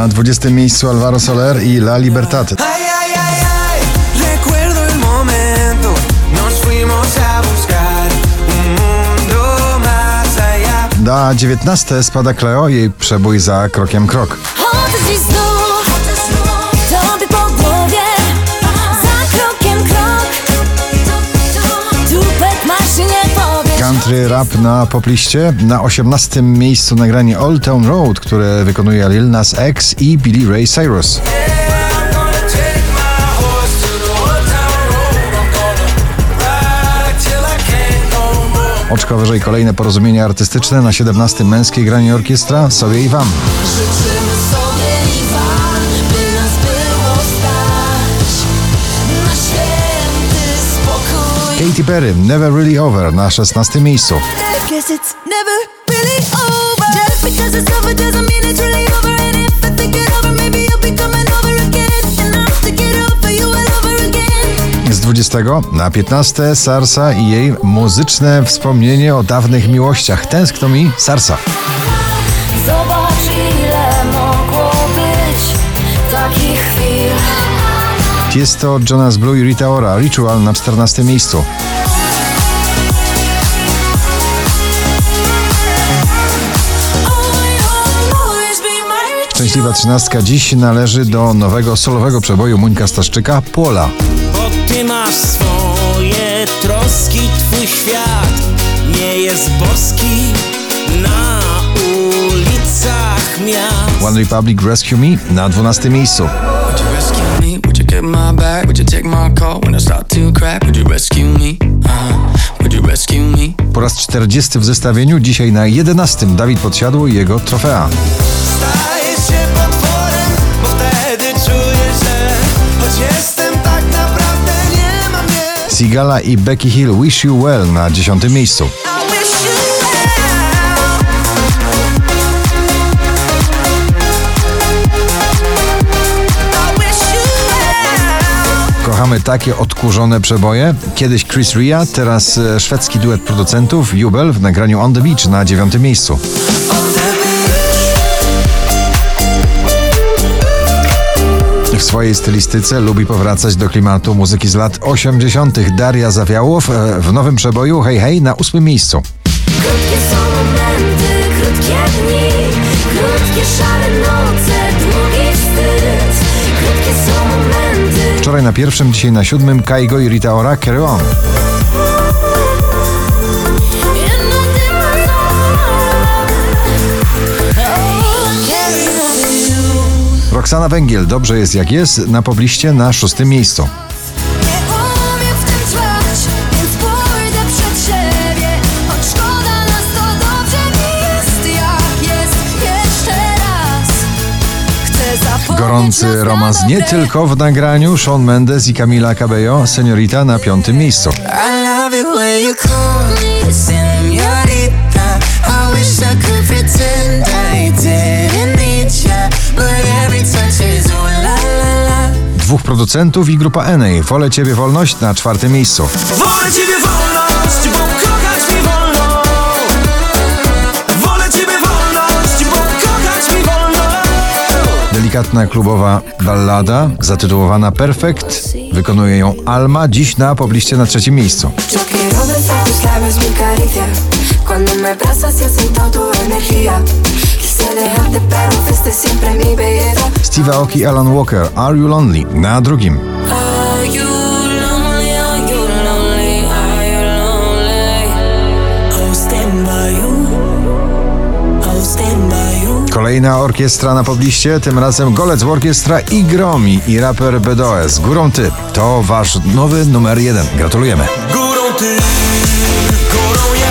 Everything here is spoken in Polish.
Na 20 miejscu Alvaro Soler i La Libertad. Na 19 spada Cleo, jej przebój za krokiem krok. Rap na popliście. Na 18 miejscu nagranie Old Town Road, które wykonuje Lil Nas X i Billy Ray Cyrus. Oczko wyżej kolejne porozumienie artystyczne. Na 17 męskie granie orkiestra sobie i wam. I'll stick it over you all over again. Z 20 na 15 Sarsa i jej muzyczne wspomnienie o dawnych miłościach. Tęskno mi Sarsa. Zobacz ile Jest to Jonas Blue i Rita Ora, Ritual na 14 miejscu. Szczęśliwa trzynastka dziś należy do nowego solowego przeboju Muńka Staszczyka Pola. Bo ty masz swoje troski, twój świat nie jest boski na ulicach miast. One Republic Rescue Me na 12 miejscu. My back? Would you take my call when I start to crack? Would you rescue me? Uh-huh. Would you rescue me? Po raz 40 w zestawieniu, dzisiaj na 11 Dawid Podsiadło i jego trofea. Staję się potworem, bo wtedy czuję, że choć jestem tak naprawdę nie mam mnie. Sigala i Becky Hill Wish You Well na 10 miejscu. Kochamy takie odkurzone przeboje. Kiedyś Chris Ria, teraz e, szwedzki duet producentów Jubel w nagraniu On The Beach na 9 miejscu. W swojej stylistyce lubi powracać do klimatu muzyki z lat 80. Daria Zawiałow e, w nowym przeboju Hej Hej na 8 miejscu. Wczoraj na pierwszym, dzisiaj na siódmym Kaigo i Rita Ora Carry On. Roxana Węgiel, dobrze jest jak jest, na pobliście na szóstym miejscu. Gorący romans nie tylko w nagraniu Shawn Mendes i Camila Cabello, Seniorita na piątym miejscu. I love it when you call me señorita. I wish I could pretend I didn't need ya, but every touch is ooh la la la. Dwóch producentów i grupa NA. Wolę Ciebie Wolność na czwartym miejscu. Wolę ciebie wolność, bo Delikatna klubowa ballada zatytułowana Perfect. Wykonuje ją Alma, dziś na pobliście na trzecim miejscu. Steve Aoki, Alan Walker, Are You Lonely na drugim. Kolejna orkiestra na pobliście, tym razem Golec Orkiestra i Gromi i raper BDOS. Górą Ty. To wasz nowy numer jeden. Gratulujemy. Górą Ty, górą ja.